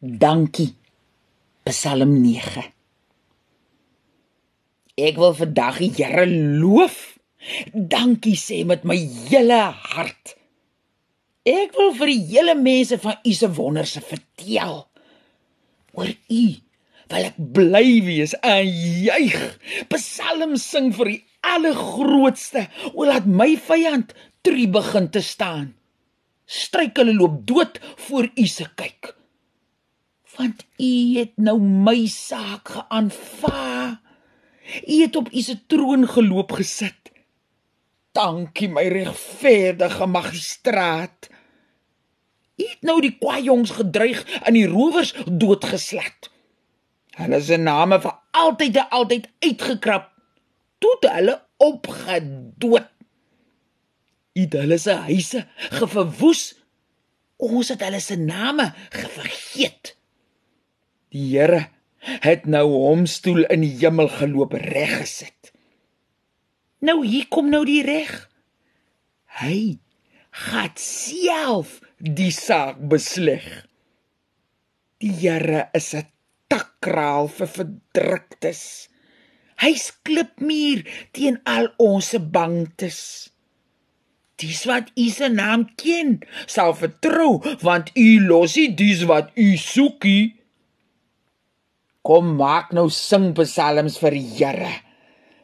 Dankie. Psalm 9. Ek wil vandag die Here loof. Dankie sê met my hele hart. Ek wil vir die hele mense van U se wonders vertel. Oor U wil ek bly wees en juig. Psalm sing vir die allergrootste. O laat my vyand tree begin te staan. Stryk hulle loop dood voor U se kyk. Want U het nou my saak geaanvaar. U het op U se troon geloop gesit. Dankie my regverdige magistraat. U het nou die kwaaijongs gedreig en die rowers doodgeslat. Hulle se name vir altyd en altyd uitgekrap. Tot hulle opgedood. U het hulle se huise geverwoes. Ons het hulle se name gevergeet. Die Here het nou hom stoel in die hemel geloop reggesit. Nou hier kom nou die reg. Hy gaan self die saak besleg. Die Here is 'n takraal vir verdruktes. Hy's klipmuur teen al ons bangtes. Dis wat u se naam ken, sal vertrou, want u losie dis wat u soekie. Kom maak nou sing psalms vir die Here.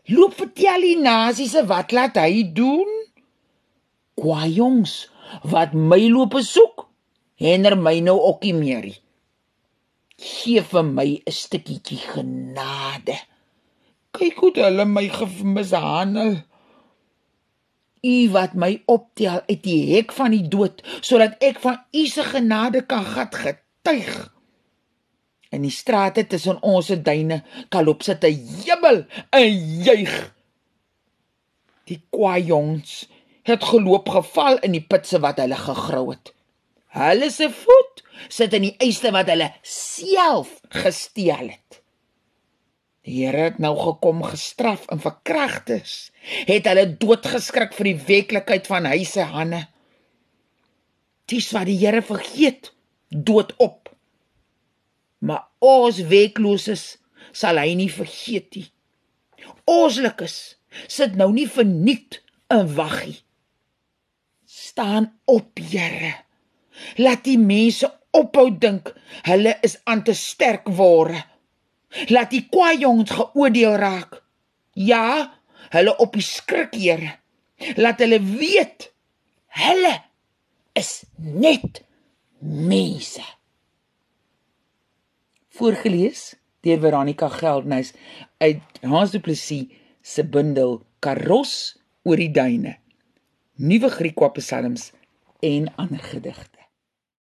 Loop vertel die nasies wat laat hy doen? Kwaai jongs, wat my loop besoek, henner my nou ookie meer. Gee vir my 'n stukkietjie genade. Kyk hoe hulle my gemishandel. U wat my optel uit die hek van die dood sodat ek van u se genade kan gat getuig. In die strate tussen ons duine kalop sit 'n jubel en juig. Die kwaai jongs het geloop geval in die pitse wat hulle gegrou het. Hulle se voet sit in die eiste wat hulle self gesteel het. Die Here het nou gekom gestraf en verkragtes. Het hulle doodgeskrik vir die werklikheid van hy se hande. Dis wat die Here vergeet, dood op maar ons wekloses sal hy nie vergeet nie. Onslikes sit nou nie verniet in waggie. Staan op, Here. Laat die mense ophou dink hulle is aan te sterk word. Laat die kwaai jongens geoordeel raak. Ja, hulle op die skrik, Here. Laat hulle weet hulle is net mense voorgeles deur Veronica Geldnys uit Hans Du Plessis se bundel Karos oor die duine. Nuwe Griekse psalms en ander gedigte.